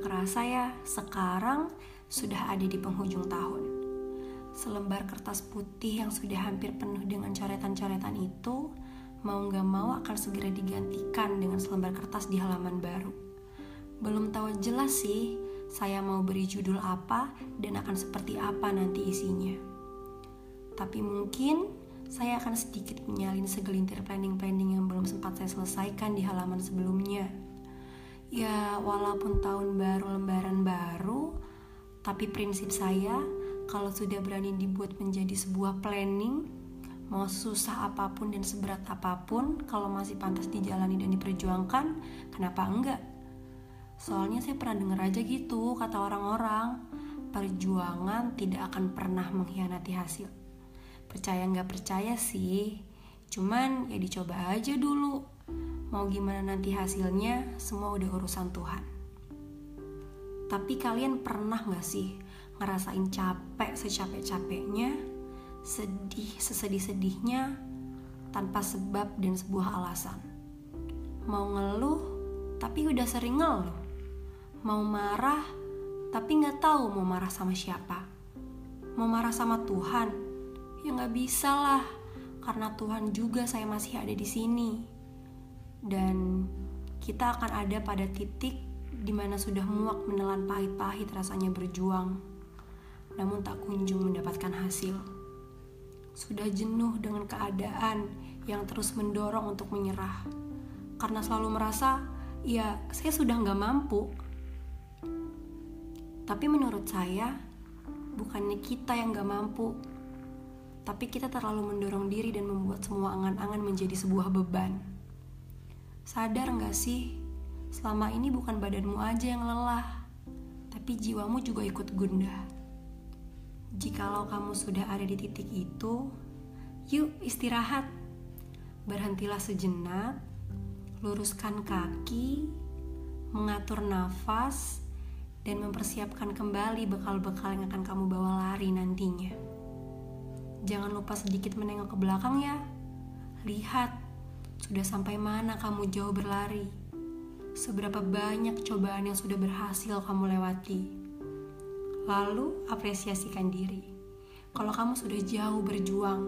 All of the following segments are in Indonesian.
Kerasa ya, sekarang sudah ada di penghujung tahun. Selembar kertas putih yang sudah hampir penuh dengan coretan-coretan itu mau gak mau akan segera digantikan dengan selembar kertas di halaman baru. Belum tahu jelas sih saya mau beri judul apa dan akan seperti apa nanti isinya. Tapi mungkin saya akan sedikit menyalin segelintir planning-planning yang belum sempat saya selesaikan di halaman sebelumnya Ya, walaupun tahun baru lembaran baru, tapi prinsip saya kalau sudah berani dibuat menjadi sebuah planning, mau susah apa pun dan seberat apa pun, kalau masih pantas dijalani dan diperjuangkan, kenapa enggak? Soalnya saya pernah denger aja gitu kata orang-orang, perjuangan tidak akan pernah mengkhianati hasil. Percaya nggak percaya sih, cuman ya dicoba aja dulu. Mau gimana nanti hasilnya, semua udah urusan Tuhan. Tapi kalian pernah gak sih ngerasain capek secapek-capeknya, sedih sesedih-sedihnya, tanpa sebab dan sebuah alasan? Mau ngeluh, tapi udah sering ngeluh. Mau marah, tapi gak tahu mau marah sama siapa. Mau marah sama Tuhan, ya gak bisa lah, karena Tuhan juga saya masih ada di sini dan kita akan ada pada titik di mana sudah muak menelan pahit-pahit rasanya berjuang, namun tak kunjung mendapatkan hasil. Sudah jenuh dengan keadaan yang terus mendorong untuk menyerah, karena selalu merasa, ya saya sudah nggak mampu. Tapi menurut saya, bukannya kita yang nggak mampu, tapi kita terlalu mendorong diri dan membuat semua angan-angan menjadi sebuah beban. Sadar gak sih, selama ini bukan badanmu aja yang lelah, tapi jiwamu juga ikut gundah. Jikalau kamu sudah ada di titik itu, yuk istirahat. Berhentilah sejenak, luruskan kaki, mengatur nafas, dan mempersiapkan kembali bekal-bekal yang akan kamu bawa lari nantinya. Jangan lupa sedikit menengok ke belakang ya. Lihat sudah sampai mana kamu jauh berlari? Seberapa banyak cobaan yang sudah berhasil kamu lewati? Lalu apresiasikan diri. Kalau kamu sudah jauh berjuang,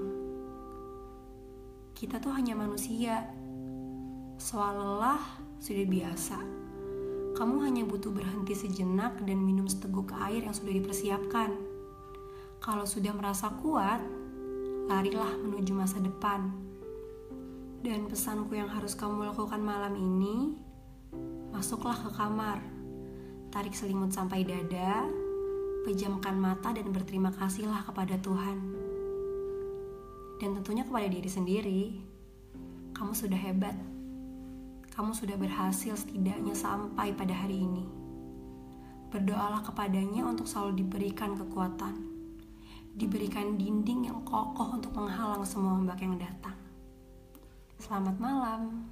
kita tuh hanya manusia. Soal lelah sudah biasa. Kamu hanya butuh berhenti sejenak dan minum seteguk air yang sudah dipersiapkan. Kalau sudah merasa kuat, larilah menuju masa depan dan pesanku yang harus kamu lakukan malam ini, masuklah ke kamar, tarik selimut sampai dada, pejamkan mata dan berterima kasihlah kepada Tuhan. Dan tentunya kepada diri sendiri, kamu sudah hebat. Kamu sudah berhasil setidaknya sampai pada hari ini. Berdoalah kepadanya untuk selalu diberikan kekuatan, diberikan dinding yang kokoh untuk menghalang semua ombak yang datang. Selamat malam.